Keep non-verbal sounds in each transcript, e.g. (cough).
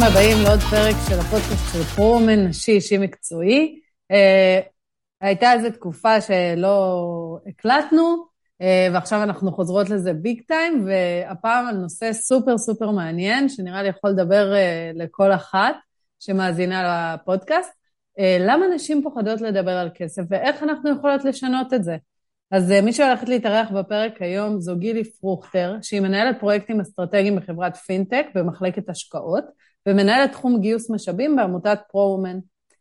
וברוכים הבאים לעוד פרק של הפודקאסט של ProWoman נשי אישי מקצועי. אה, הייתה איזו תקופה שלא הקלטנו, אה, ועכשיו אנחנו חוזרות לזה big time, והפעם על נושא סופר סופר מעניין, שנראה לי יכול לדבר אה, לכל אחת שמאזינה לפודקאסט. אה, למה נשים פוחדות לדבר על כסף, ואיך אנחנו יכולות לשנות את זה? אז מי שהולכת להתארח בפרק היום זו גילי פרוכטר, שהיא מנהלת פרויקטים אסטרטגיים בחברת פינטק במחלקת השקעות, ומנהלת תחום גיוס משאבים בעמותת פרו-אומן.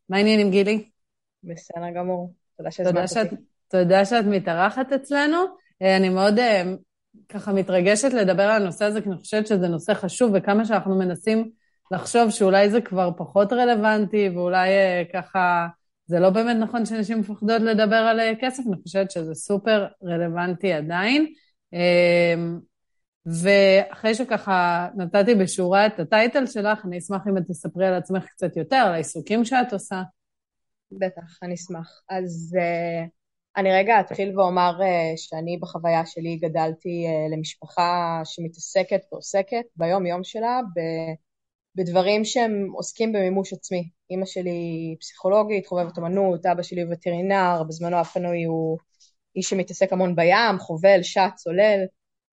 מה העניינים, גילי? בסדר גמור. תודה שהזמנת אותי. תודה שאת מתארחת אצלנו. אה, אני מאוד אה, ככה מתרגשת לדבר על הנושא הזה, כי אני חושבת שזה נושא חשוב, וכמה שאנחנו מנסים לחשוב שאולי זה כבר פחות רלוונטי, ואולי אה, ככה זה לא באמת נכון שנשים מפחדות לדבר על כסף, אני חושבת שזה סופר רלוונטי עדיין. ואחרי שככה נתתי בשורה את הטייטל שלך, אני אשמח אם את תספרי על עצמך קצת יותר, על העיסוקים שאת עושה. בטח, אני אשמח. אז uh, אני רגע אתחיל ואומר uh, שאני בחוויה שלי גדלתי uh, למשפחה שמתעסקת ועוסקת ביום-יום שלה בדברים שהם עוסקים במימוש עצמי. אימא שלי פסיכולוגית, חובבת אמנות, אבא שלי וטרינר, בזמנו הפנוי הוא איש שמתעסק המון בים, חובל, שט, צולל.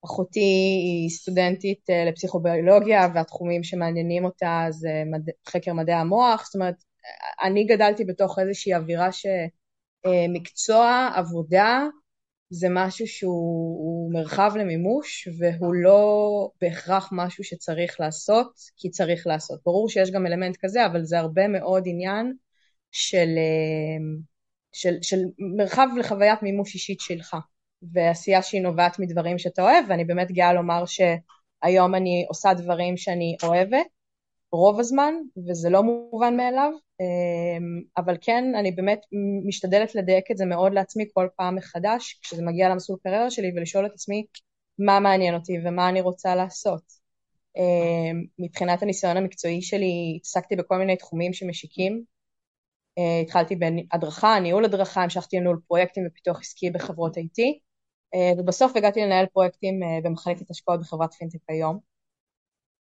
אחותי היא סטודנטית אה, לפסיכוביולוגיה, והתחומים שמעניינים אותה זה מד... חקר מדעי המוח. זאת אומרת, אני גדלתי בתוך איזושהי אווירה שמקצוע, אה, עבודה, זה משהו שהוא מרחב למימוש והוא לא בהכרח משהו שצריך לעשות כי צריך לעשות. ברור שיש גם אלמנט כזה, אבל זה הרבה מאוד עניין של, אה, של, של מרחב לחוויית מימוש אישית שלך ועשייה שהיא נובעת מדברים שאתה אוהב ואני באמת גאה לומר שהיום אני עושה דברים שאני אוהבת רוב הזמן וזה לא מובן מאליו אמ, אבל כן, אני באמת משתדלת לדייק את זה מאוד לעצמי כל פעם מחדש, כשזה מגיע למסלול קריירה שלי, ולשאול את עצמי מה מעניין אותי ומה אני רוצה לעשות. אמ, מבחינת הניסיון המקצועי שלי, התעסקתי בכל מיני תחומים שמשיקים. אה, התחלתי בהדרכה, ניהול הדרכה, המשכתי לניהול פרויקטים ופיתוח עסקי בחברות IT, ובסוף הגעתי לנהל פרויקטים אה, במחלקת השקעות בחברת פינטק היום.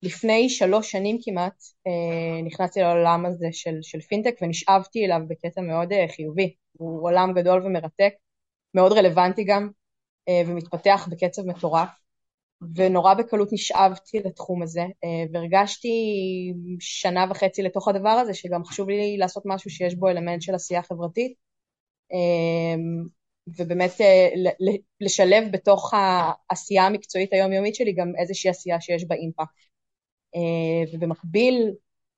לפני שלוש שנים כמעט אה, נכנסתי לעולם הזה של, של פינטק ונשאבתי אליו בקטע מאוד אה, חיובי. הוא עולם גדול ומרתק, מאוד רלוונטי גם, אה, ומתפתח בקצב מטורף, ונורא בקלות נשאבתי לתחום הזה, והרגשתי שנה וחצי לתוך הדבר הזה, שגם חשוב לי לעשות משהו שיש בו אלמנט של עשייה חברתית, ובאמת לשלב בתוך העשייה המקצועית היומיומית שלי גם איזושהי עשייה שיש בה אימפקט. אה, ובמקביל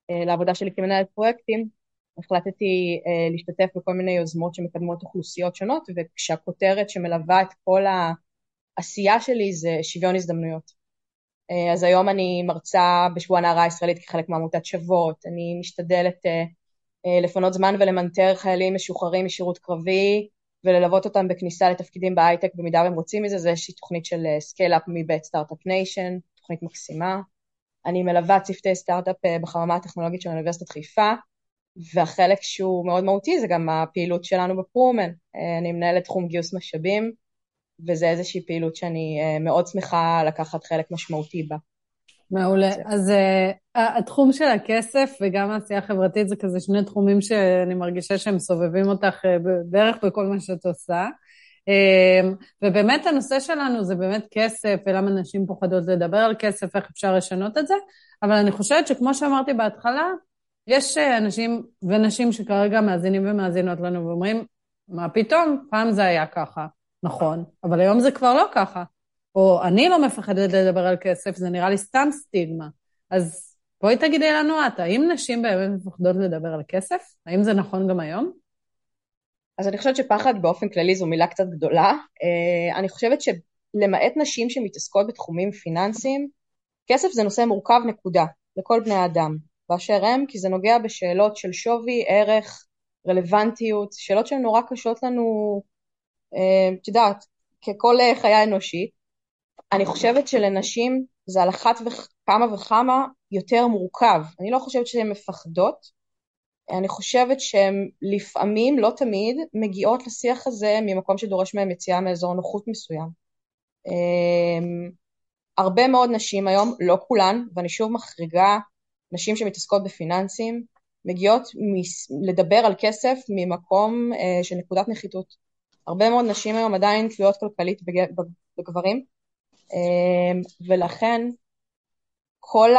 אה, לעבודה שלי כמנהלת פרויקטים, החלטתי אה, להשתתף בכל מיני יוזמות שמקדמות אוכלוסיות שונות, וכשהכותרת שמלווה את כל העשייה שלי זה שוויון הזדמנויות. אז היום אני מרצה בשבוע הנערה הישראלית כחלק מעמותת שוות, אני משתדלת לפנות זמן ולמנטר חיילים משוחררים משירות קרבי וללוות אותם בכניסה לתפקידים בהייטק במידה והם רוצים מזה, זה איזושהי תוכנית של Scale-Up מבית Start-Up Nation, תוכנית מקסימה. אני מלווה צוותי סטארט-אפ אה, בחממה הטכנולוגית של אוניברסיטת חיפה, והחלק שהוא מאוד מהותי זה גם הפעילות שלנו ב FroMen. אה, אני מנהלת תחום גיוס משאבים, וזה איזושהי פעילות שאני אה, מאוד שמחה לקחת חלק משמעותי בה. מעולה. אז uh, התחום של הכסף וגם העשייה החברתית זה כזה שני תחומים שאני מרגישה שהם סובבים אותך uh, בערך בכל מה שאת עושה. אמ, ובאמת הנושא שלנו זה באמת כסף, ולמה נשים פוחדות לדבר על כסף, איך אפשר לשנות את זה, אבל אני חושבת שכמו שאמרתי בהתחלה, יש אה, אנשים ונשים שכרגע מאזינים ומאזינות לנו ואומרים, מה פתאום, פעם זה היה ככה. נכון, אבל היום זה כבר לא ככה. או אני לא מפחדת לדבר על כסף, זה נראה לי סתם סטיגמה. אז בואי תגידי לנו את, האם נשים באמת מפחדות לדבר על כסף? האם זה נכון גם היום? אז אני חושבת שפחד באופן כללי זו מילה קצת גדולה. אה, אני חושבת שלמעט נשים שמתעסקות בתחומים פיננסיים, כסף זה נושא מורכב נקודה, לכל בני האדם, באשר הם, כי זה נוגע בשאלות של שווי, ערך, רלוונטיות, שאלות שהן נורא קשות לנו, אה, את יודעת, ככל חיה אנושית. אני חושבת שלנשים זה על אחת וכמה וכמה יותר מורכב. אני לא חושבת שהן מפחדות, אני חושבת שהן לפעמים, לא תמיד, מגיעות לשיח הזה ממקום שדורש מהן יציאה מאזור נוחות מסוים. אמ, הרבה מאוד נשים היום, לא כולן, ואני שוב מחריגה נשים שמתעסקות בפיננסים, מגיעות לדבר על כסף ממקום אה, של נקודת נחיתות. הרבה מאוד נשים היום עדיין תלויות כלכלית בגברים, אה, ולכן כל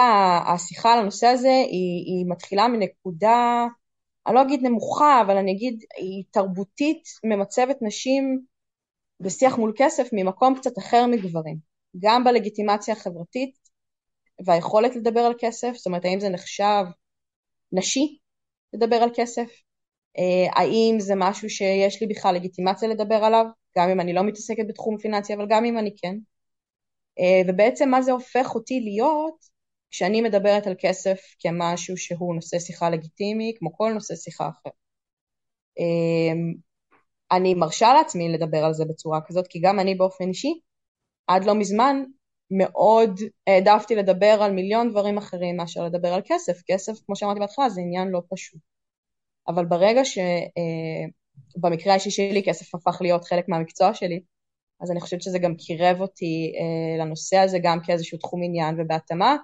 השיחה על הנושא הזה היא, היא מתחילה מנקודה, אני לא אגיד נמוכה, אבל אני אגיד, היא תרבותית ממצבת נשים בשיח מול כסף ממקום קצת אחר מגברים. גם בלגיטימציה החברתית והיכולת לדבר על כסף, זאת אומרת האם זה נחשב נשי לדבר על כסף? אה, האם זה משהו שיש לי בכלל לגיטימציה לדבר עליו, גם אם אני לא מתעסקת בתחום פיננסי, אבל גם אם אני כן? אה, ובעצם מה זה הופך אותי להיות כשאני מדברת על כסף כמשהו שהוא נושא שיחה לגיטימי, כמו כל נושא שיחה אחר. אה, אני מרשה לעצמי לדבר על זה בצורה כזאת, כי גם אני באופן אישי, עד לא מזמן מאוד העדפתי לדבר על מיליון דברים אחרים מאשר לדבר על כסף. כסף, כמו שאמרתי בהתחלה, זה עניין לא פשוט. אבל ברגע שבמקרה אה, האישי שלי כסף הפך להיות חלק מהמקצוע שלי, אז אני חושבת שזה גם קירב אותי אה, לנושא הזה גם כאיזשהו תחום עניין, ובהתאמה.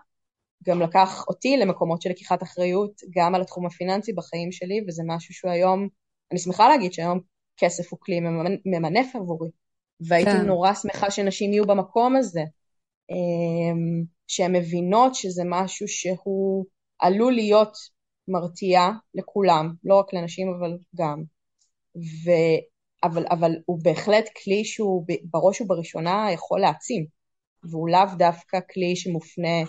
גם לקח אותי למקומות של לקיחת אחריות גם על התחום הפיננסי בחיים שלי, וזה משהו שהוא היום, אני שמחה להגיד שהיום כסף הוא כלי ממנף עבורי, והייתי כן. נורא שמחה שנשים יהיו במקום הזה, אמ, שהן מבינות שזה משהו שהוא עלול להיות מרתיע לכולם, לא רק לנשים אבל גם, ו... אבל, אבל הוא בהחלט כלי שהוא בראש ובראשונה יכול להעצים, והוא לאו דווקא כלי שמופנה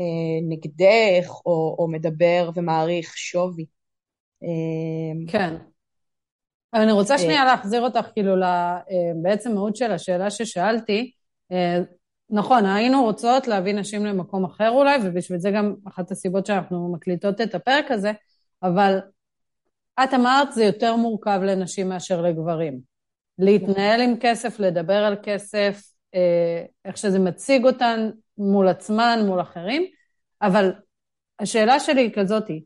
אה, נגדך או, או מדבר ומעריך שווי. אה, כן. אבל אני רוצה אה, שנייה להחזיר אותך כאילו בעצם מהות של השאלה ששאלתי. נכון, היינו רוצות להביא נשים למקום אחר אולי, ובשביל זה גם אחת הסיבות שאנחנו מקליטות את הפרק הזה, אבל את אמרת זה יותר מורכב לנשים מאשר לגברים. להתנהל עם כסף, לדבר על כסף, איך שזה מציג אותן מול עצמן, מול אחרים, אבל השאלה שלי היא כזאתי,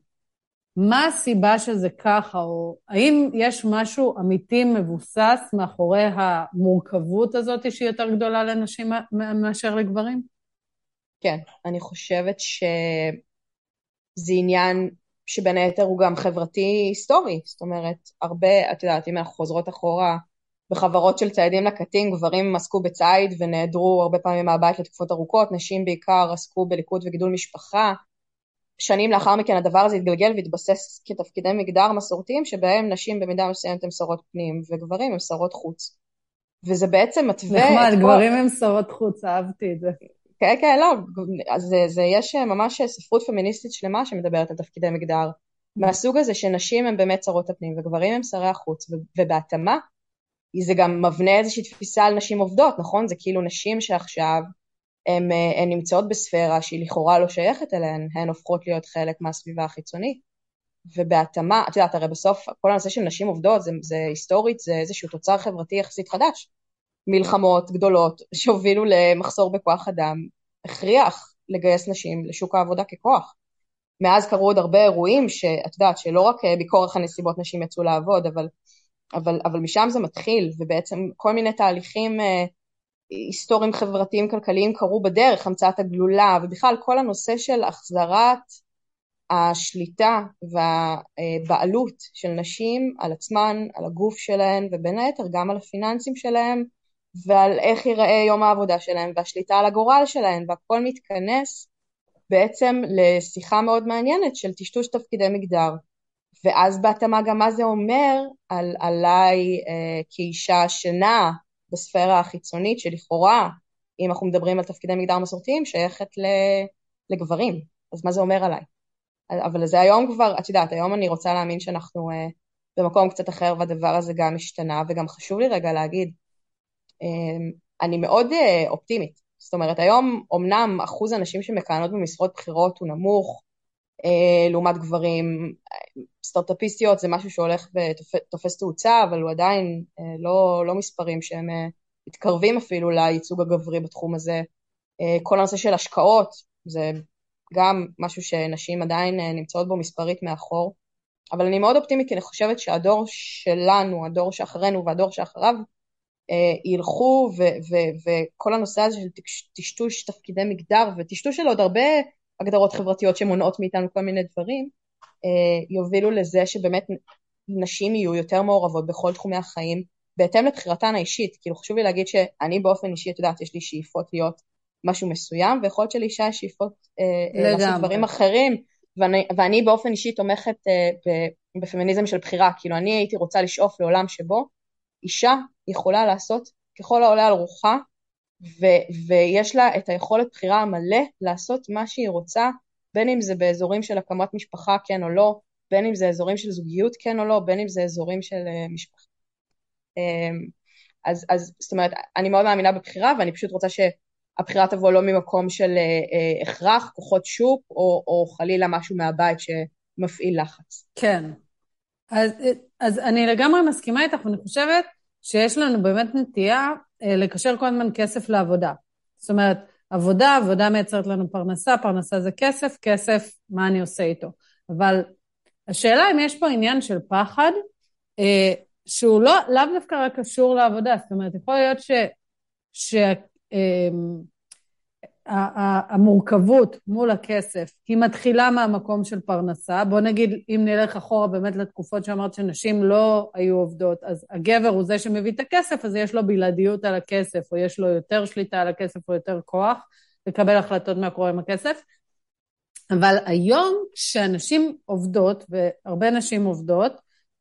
מה הסיבה שזה ככה, או האם יש משהו אמיתי מבוסס מאחורי המורכבות הזאת שהיא יותר גדולה לנשים מאשר לגברים? כן, אני חושבת שזה עניין שבין היתר הוא גם חברתי היסטורי, זאת אומרת, הרבה, את יודעת, אם אנחנו חוזרות אחורה בחברות של ציידים לקטין, גברים עסקו בציד ונעדרו הרבה פעמים מהבית לתקופות ארוכות, נשים בעיקר עסקו בליכוד וגידול משפחה, שנים לאחר מכן הדבר הזה התגלגל והתבסס כתפקידי מגדר מסורתיים שבהם נשים במידה מסוימת הן שרות פנים וגברים הם שרות חוץ. וזה בעצם מתווה... נחמד, גברים הם שרות חוץ, אהבתי את זה. כן, כן, לא, אז זה, יש ממש ספרות פמיניסטית שלמה שמדברת על תפקידי מגדר מהסוג הזה שנשים הן באמת שרות הפנים וגברים הם שרי החוץ, ובהתאמה זה גם מבנה איזושהי תפיסה על נשים עובדות, נכון? זה כאילו נשים שעכשיו הן, אה, הן נמצאות בספירה שהיא לכאורה לא שייכת אליהן, הן הופכות להיות חלק מהסביבה החיצונית. ובהתאמה, את יודעת, הרי בסוף כל הנושא של נשים עובדות זה, זה היסטורית, זה איזשהו תוצר חברתי יחסית חדש. מלחמות גדולות שהובילו למחסור בכוח אדם, הכריח לגייס נשים לשוק העבודה ככוח. מאז קרו עוד הרבה אירועים שאת יודעת שלא רק אה, בכורח הנסיבות נשים יצאו לעבוד, אבל, אבל, אבל משם זה מתחיל, ובעצם כל מיני תהליכים אה, היסטוריים חברתיים כלכליים קרו בדרך, המצאת הגלולה, ובכלל כל הנושא של החזרת השליטה והבעלות של נשים על עצמן, על הגוף שלהן, ובין היתר גם על הפיננסים שלהן, ועל איך ייראה יום העבודה שלהן, והשליטה על הגורל שלהן, והכל מתכנס בעצם לשיחה מאוד מעניינת של טשטוש תפקידי מגדר. ואז בהתאמה גם מה זה אומר על, עליי אה, כאישה שנעה בספירה החיצונית שלכאורה, אם אנחנו מדברים על תפקידי מגדר מסורתיים, שייכת לגברים. אז מה זה אומר עליי? אבל זה היום כבר, את יודעת, היום אני רוצה להאמין שאנחנו uh, במקום קצת אחר והדבר הזה גם השתנה, וגם חשוב לי רגע להגיד, אני מאוד uh, אופטימית. זאת אומרת, היום אמנם אחוז הנשים שמכהנות במשרות בכירות הוא נמוך, uh, לעומת גברים, סטארט-אפיסטיות זה משהו שהולך ותופס תאוצה, אבל הוא עדיין לא, לא מספרים שהם מתקרבים אפילו לייצוג הגברי בתחום הזה. כל הנושא של השקעות, זה גם משהו שנשים עדיין אה, נמצאות בו מספרית מאחור. אבל אני מאוד אופטימית כי אני חושבת שהדור שלנו, הדור שאחרינו והדור שאחריו, אה, ילכו ו- ו- וכל הנושא הזה של טשטוש תפקידי מגדר וטשטוש של עוד הרבה הגדרות חברתיות שמונעות מאיתנו כל מיני דברים, יובילו לזה שבאמת נשים יהיו יותר מעורבות בכל תחומי החיים, בהתאם לבחירתן האישית. כאילו חשוב לי להגיד שאני באופן אישי, את יודעת, יש לי שאיפות להיות משהו מסוים, ויכול להיות שלאישה יש שאיפות אה, לעשות דברים אחרים, ואני, ואני באופן אישי תומכת אה, בפמיניזם של בחירה, כאילו אני הייתי רוצה לשאוף לעולם שבו אישה יכולה לעשות ככל העולה על רוחה, ו- ויש לה את היכולת בחירה המלא לעשות מה שהיא רוצה, בין אם זה באזורים של הקמת משפחה כן או לא, בין אם זה אזורים של זוגיות כן או לא, בין אם זה אזורים של uh, משפחה. Um, אז, אז זאת אומרת, אני מאוד מאמינה בבחירה ואני פשוט רוצה שהבחירה תבוא לא ממקום של uh, uh, הכרח, כוחות שוק, או, או חלילה משהו מהבית שמפעיל לחץ. כן. אז, אז אני לגמרי מסכימה איתך, ואני חושבת שיש לנו באמת נטייה אה, לקשר כל הזמן כסף לעבודה. זאת אומרת, עבודה, עבודה מייצרת לנו פרנסה, פרנסה זה כסף, כסף, מה אני עושה איתו. אבל השאלה אם יש פה עניין של פחד, אה, שהוא לא, לאו דווקא רק קשור לעבודה, זאת אומרת, יכול להיות ש... ש אה, המורכבות מול הכסף היא מתחילה מהמקום של פרנסה. בוא נגיד, אם נלך אחורה באמת לתקופות שאמרת שנשים לא היו עובדות, אז הגבר הוא זה שמביא את הכסף, אז יש לו בלעדיות על הכסף, או יש לו יותר שליטה על הכסף, או יותר כוח לקבל החלטות מה קורה עם הכסף. אבל היום כשאנשים עובדות, והרבה נשים עובדות,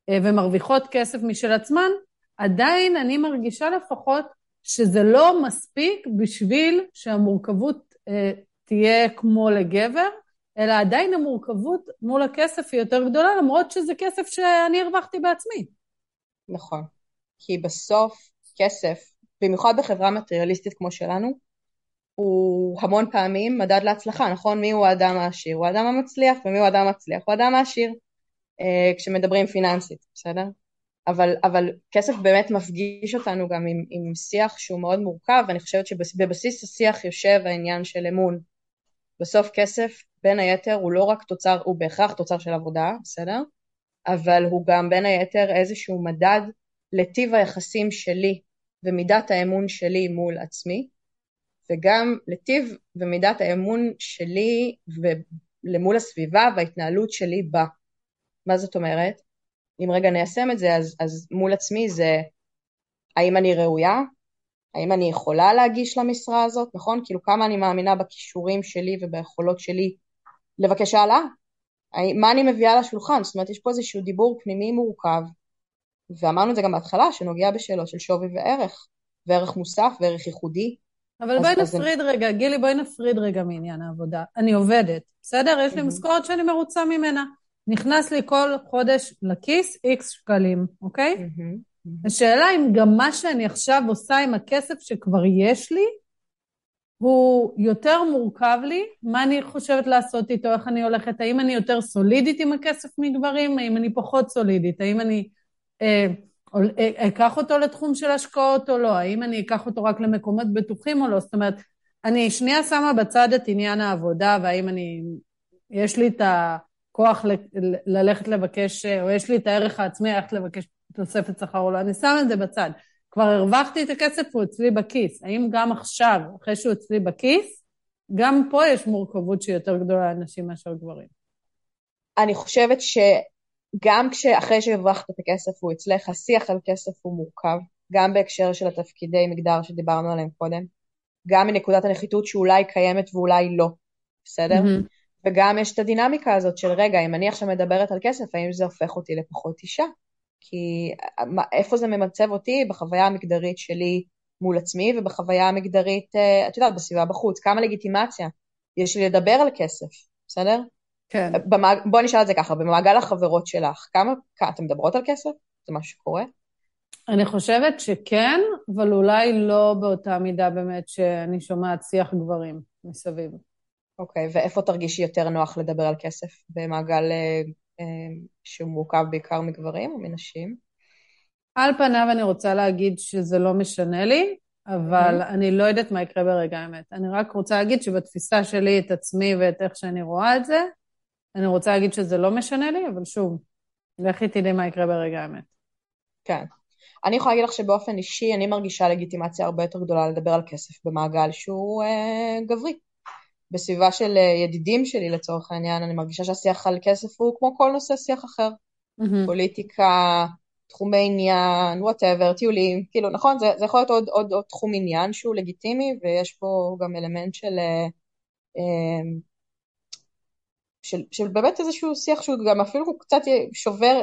אה, ומרוויחות כסף משל עצמן, עדיין אני מרגישה לפחות שזה לא מספיק בשביל שהמורכבות אה, תהיה כמו לגבר, אלא עדיין המורכבות מול הכסף היא יותר גדולה, למרות שזה כסף שאני הרווחתי בעצמי. נכון. כי בסוף כסף, במיוחד בחברה מטריאליסטית כמו שלנו, הוא המון פעמים מדד להצלחה, נכון? מי הוא האדם העשיר? הוא האדם המצליח, ומי הוא האדם המצליח? הוא האדם העשיר, אה, כשמדברים פיננסית, בסדר? אבל, אבל כסף באמת מפגיש אותנו גם עם, עם שיח שהוא מאוד מורכב, ואני חושבת שבבסיס השיח יושב העניין של אמון. בסוף כסף, בין היתר, הוא לא רק תוצר, הוא בהכרח תוצר של עבודה, בסדר? אבל הוא גם בין היתר איזשהו מדד לטיב היחסים שלי ומידת האמון שלי מול עצמי, וגם לטיב ומידת האמון שלי למול הסביבה וההתנהלות שלי בה. מה זאת אומרת? אם רגע ניישם את זה, אז, אז מול עצמי זה האם אני ראויה? האם אני יכולה להגיש למשרה הזאת, נכון? כאילו כמה אני מאמינה בכישורים שלי וביכולות שלי לבקש העלאה? מה אני מביאה לשולחן? זאת אומרת, יש פה איזשהו דיבור פנימי מורכב, ואמרנו את זה גם בהתחלה, שנוגע בשאלות של שווי וערך, וערך מוסף וערך ייחודי. אבל בואי נפריד אני... רגע, גילי, בואי נפריד רגע מעניין העבודה. אני עובדת, בסדר? יש לי משכורת שאני מרוצה ממנה. נכנס לי כל חודש לכיס איקס שקלים, אוקיי? Mm-hmm. השאלה אם גם מה שאני עכשיו עושה עם הכסף שכבר יש לי, הוא יותר מורכב לי, מה אני חושבת לעשות איתו, איך אני הולכת, האם אני יותר סולידית עם הכסף מגברים, האם אני פחות סולידית, האם אני אה, אה, אקח אותו לתחום של השקעות או לא, האם אני אקח אותו רק למקומות בטוחים או לא, זאת אומרת, אני שנייה שמה בצד את עניין העבודה והאם אני, יש לי את ה... כוח ל- ללכת לבקש, או יש לי את הערך העצמי ללכת לבקש תוספת שכר או לא, אני שם את זה בצד. כבר הרווחתי את הכסף, הוא אצלי בכיס. האם גם עכשיו, אחרי שהוא אצלי בכיס, גם פה יש מורכבות שהיא יותר גדולה לנשים מאשר גברים? אני חושבת שגם כשאחרי שהרווחת את הכסף הוא אצלך, השיח על כסף הוא מורכב, גם בהקשר של התפקידי מגדר שדיברנו עליהם קודם, גם מנקודת הנחיתות שאולי קיימת ואולי לא, בסדר? Mm-hmm. וגם יש את הדינמיקה הזאת של רגע, אם אני עכשיו מדברת על כסף, האם זה הופך אותי לפחות אישה? כי איפה זה ממצב אותי בחוויה המגדרית שלי מול עצמי ובחוויה המגדרית, אה, את יודעת, בסביבה בחוץ, כמה לגיטימציה יש לי לדבר על כסף, בסדר? כן. במעג... בואי נשאל את זה ככה, במעגל החברות שלך, כמה, אתן מדברות על כסף? זה משהו שקורה? אני חושבת שכן, אבל אולי לא באותה מידה באמת שאני שומעת שיח גברים מסביב. אוקיי, ואיפה תרגישי יותר נוח לדבר על כסף? במעגל אה, אה, שהוא מורכב בעיקר מגברים או מנשים? על פניו אני רוצה להגיד שזה לא משנה לי, אבל mm-hmm. אני לא יודעת מה יקרה ברגע האמת. אני רק רוצה להגיד שבתפיסה שלי את עצמי ואת איך שאני רואה את זה, אני רוצה להגיד שזה לא משנה לי, אבל שוב, לכי תדעי מה יקרה ברגע האמת. כן. אני יכולה להגיד לך שבאופן אישי אני מרגישה לגיטימציה הרבה יותר גדולה לדבר על כסף במעגל שהוא אה, גברי. בסביבה של ידידים שלי לצורך העניין, אני מרגישה שהשיח על כסף הוא כמו כל נושא שיח אחר. Mm-hmm. פוליטיקה, תחומי עניין, whatever, טיולים, כאילו, נכון, זה, זה יכול להיות עוד, עוד, עוד תחום עניין שהוא לגיטימי, ויש פה גם אלמנט של, אמ, של, של באמת איזשהו שיח שהוא גם אפילו קצת שובר,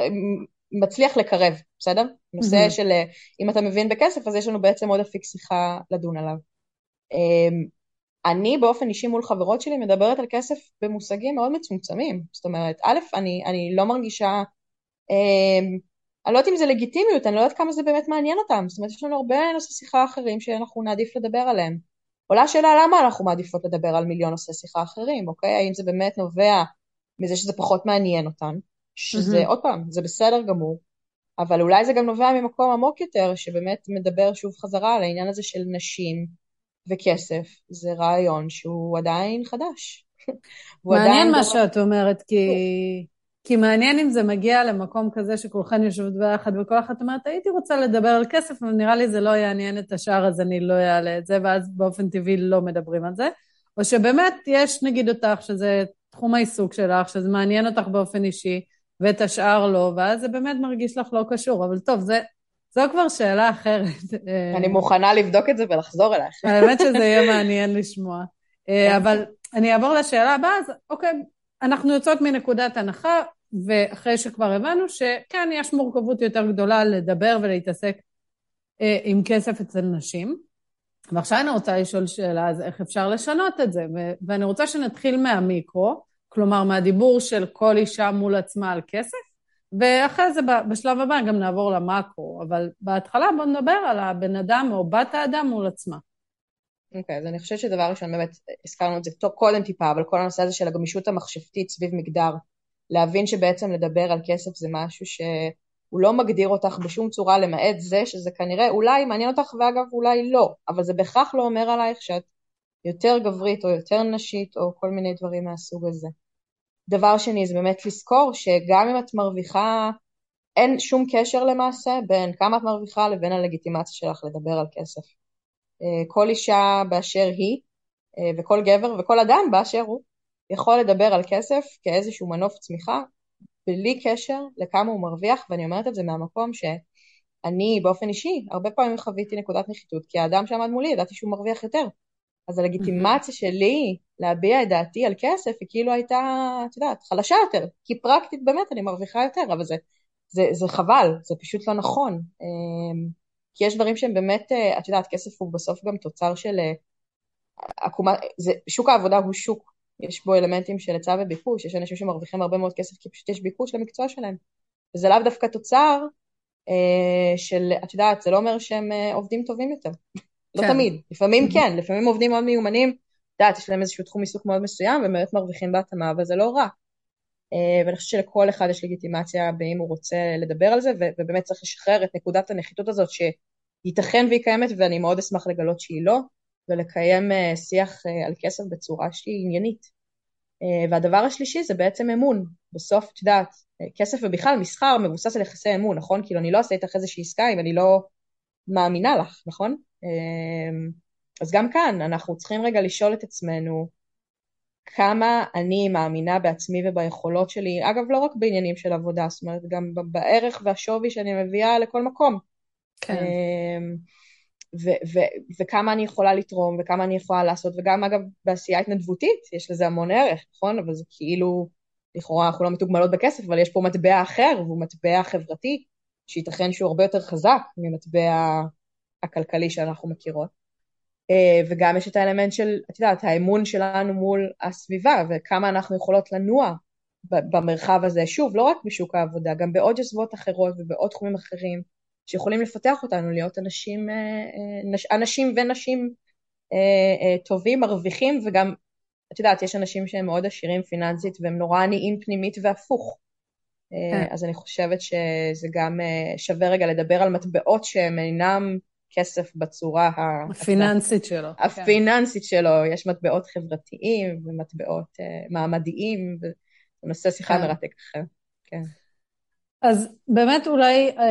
מצליח לקרב, בסדר? Mm-hmm. נושא של אם אתה מבין בכסף, אז יש לנו בעצם עוד אפיק שיחה לדון עליו. אני באופן אישי מול חברות שלי מדברת על כסף במושגים מאוד מצומצמים. זאת אומרת, א', אני, אני לא מרגישה אמ, אני לא יודעת אם זה לגיטימיות, אני לא יודעת כמה זה באמת מעניין אותם. זאת אומרת, יש לנו הרבה נושאי שיחה אחרים שאנחנו נעדיף לדבר עליהם. עולה השאלה למה אנחנו מעדיפות לדבר על מיליון נושאי שיחה אחרים, אוקיי? האם זה באמת נובע מזה שזה פחות מעניין אותם, שזה, mm-hmm. עוד פעם, זה בסדר גמור, אבל אולי זה גם נובע ממקום עמוק יותר, שבאמת מדבר שוב חזרה על העניין הזה של נשים וכסף. זה רעיון שהוא עדיין חדש. (laughs) מעניין מה שאת אומרת, כי... כי מעניין אם זה מגיע למקום כזה שכולכן יושבות ביחד וכל אחת אומרת, הייתי רוצה לדבר על כסף, אבל נראה לי זה לא יעניין את השאר, אז אני לא אעלה את זה, ואז באופן טבעי לא מדברים על זה. או שבאמת יש נגיד אותך, שזה תחום העיסוק שלך, שזה מעניין אותך באופן אישי, ואת השאר לא, ואז זה באמת מרגיש לך לא קשור. אבל טוב, זה, זו כבר שאלה אחרת. אני מוכנה לבדוק את זה ולחזור אלייך. האמת שזה יהיה (laughs) מעניין לשמוע. אה, אבל אני אעבור לשאלה הבאה, אז אוקיי, אנחנו יוצאות מנקודת הנחה, ואחרי שכבר הבנו שכן, יש מורכבות יותר גדולה לדבר ולהתעסק אה, עם כסף אצל נשים. ועכשיו אני רוצה לשאול שאלה, אז איך אפשר לשנות את זה? ו- ואני רוצה שנתחיל מהמיקרו, כלומר מהדיבור של כל אישה מול עצמה על כסף, ואחרי זה בשלב הבא גם נעבור למקרו, אבל בהתחלה בואו נדבר על הבן אדם או בת האדם מול עצמה. אוקיי, okay, אז אני חושבת שדבר ראשון, באמת, הזכרנו את זה טוב קודם טיפה, אבל כל הנושא הזה של הגמישות המחשבתית סביב מגדר, להבין שבעצם לדבר על כסף זה משהו שהוא לא מגדיר אותך בשום צורה למעט זה שזה כנראה אולי מעניין אותך ואגב אולי לא, אבל זה בהכרח לא אומר עלייך שאת יותר גברית או יותר נשית או כל מיני דברים מהסוג הזה. דבר שני זה באמת לזכור שגם אם את מרוויחה, אין שום קשר למעשה בין כמה את מרוויחה לבין הלגיטימציה שלך לדבר על כסף. אה, כל אישה באשר היא, אה, וכל גבר וכל אדם באשר הוא, יכול לדבר על כסף כאיזשהו מנוף צמיחה, בלי קשר לכמה הוא מרוויח, ואני אומרת את זה מהמקום שאני באופן אישי, הרבה פעמים חוויתי נקודת נחיתות, כי האדם שעמד מולי ידעתי שהוא מרוויח יותר. אז הלגיטימציה שלי להביע את דעתי על כסף היא כאילו הייתה, את יודעת, חלשה יותר, כי פרקטית באמת אני מרוויחה יותר, אבל זה, זה, זה חבל, זה פשוט לא נכון. אמ, כי יש דברים שהם באמת, אה, את יודעת, כסף הוא בסוף גם תוצר של אה, עקומה, זה, שוק העבודה הוא שוק, יש בו אלמנטים של היצע וביקוש, יש אנשים שמרוויחים הרבה מאוד כסף כי פשוט יש ביקוש למקצוע שלהם. וזה לאו דווקא תוצר אה, של, את יודעת, זה לא אומר שהם עובדים טובים יותר. לא כן. תמיד, לפעמים כן, לפעמים עובדים מאוד מיומנים, את יודעת, יש להם איזשהו תחום עיסוק מאוד מסוים, והם באמת מרוויחים בהתאמה, אבל זה לא רע. אה, ואני חושבת שלכל אחד יש לגיטימציה באם הוא רוצה לדבר על זה, ובאמת צריך לשחרר את נקודת הנחיתות הזאת שייתכן והיא קיימת, ואני מאוד אשמח לגלות שהיא לא, ולקיים אה, שיח אה, על כסף בצורה שהיא עניינית. והדבר השלישי זה בעצם אמון. בסוף, את יודעת, כסף ובכלל מסחר מבוסס על יחסי אמון, נכון? כאילו אני לא אעשה איתך איזושהי עסקה אם אני לא מאמינה לך, נכון? אז גם כאן אנחנו צריכים רגע לשאול את עצמנו כמה אני מאמינה בעצמי וביכולות שלי, אגב לא רק בעניינים של עבודה, זאת אומרת גם בערך והשווי שאני מביאה לכל מקום. כן. אמ, ו- ו- וכמה אני יכולה לתרום וכמה אני יכולה לעשות, וגם אגב בעשייה התנדבותית יש לזה המון ערך, נכון? אבל זה כאילו, לכאורה אנחנו לא מתוגמלות בכסף, אבל יש פה מטבע אחר, והוא מטבע חברתי, שייתכן שהוא הרבה יותר חזק ממטבע הכלכלי שאנחנו מכירות. אה, וגם יש את האלמנט של, את יודעת, האמון שלנו מול הסביבה, וכמה אנחנו יכולות לנוע במרחב הזה, שוב, לא רק בשוק העבודה, גם בעוד יוזבות אחרות ובעוד תחומים אחרים, שיכולים לפתח אותנו להיות אנשים, אה, אה, אנשים ונשים טובים, מרוויחים, וגם, את יודעת, יש אנשים שהם מאוד עשירים פיננסית והם נורא עניים פנימית והפוך. כן. אז אני חושבת שזה גם שווה רגע לדבר על מטבעות שהם אינם כסף בצורה הפיננסית שלו. הפיננסית שלו, יש מטבעות חברתיים ומטבעות uh, מעמדיים, ונושא שיחה כן. מרתק אחר. כן. אז באמת אולי uh,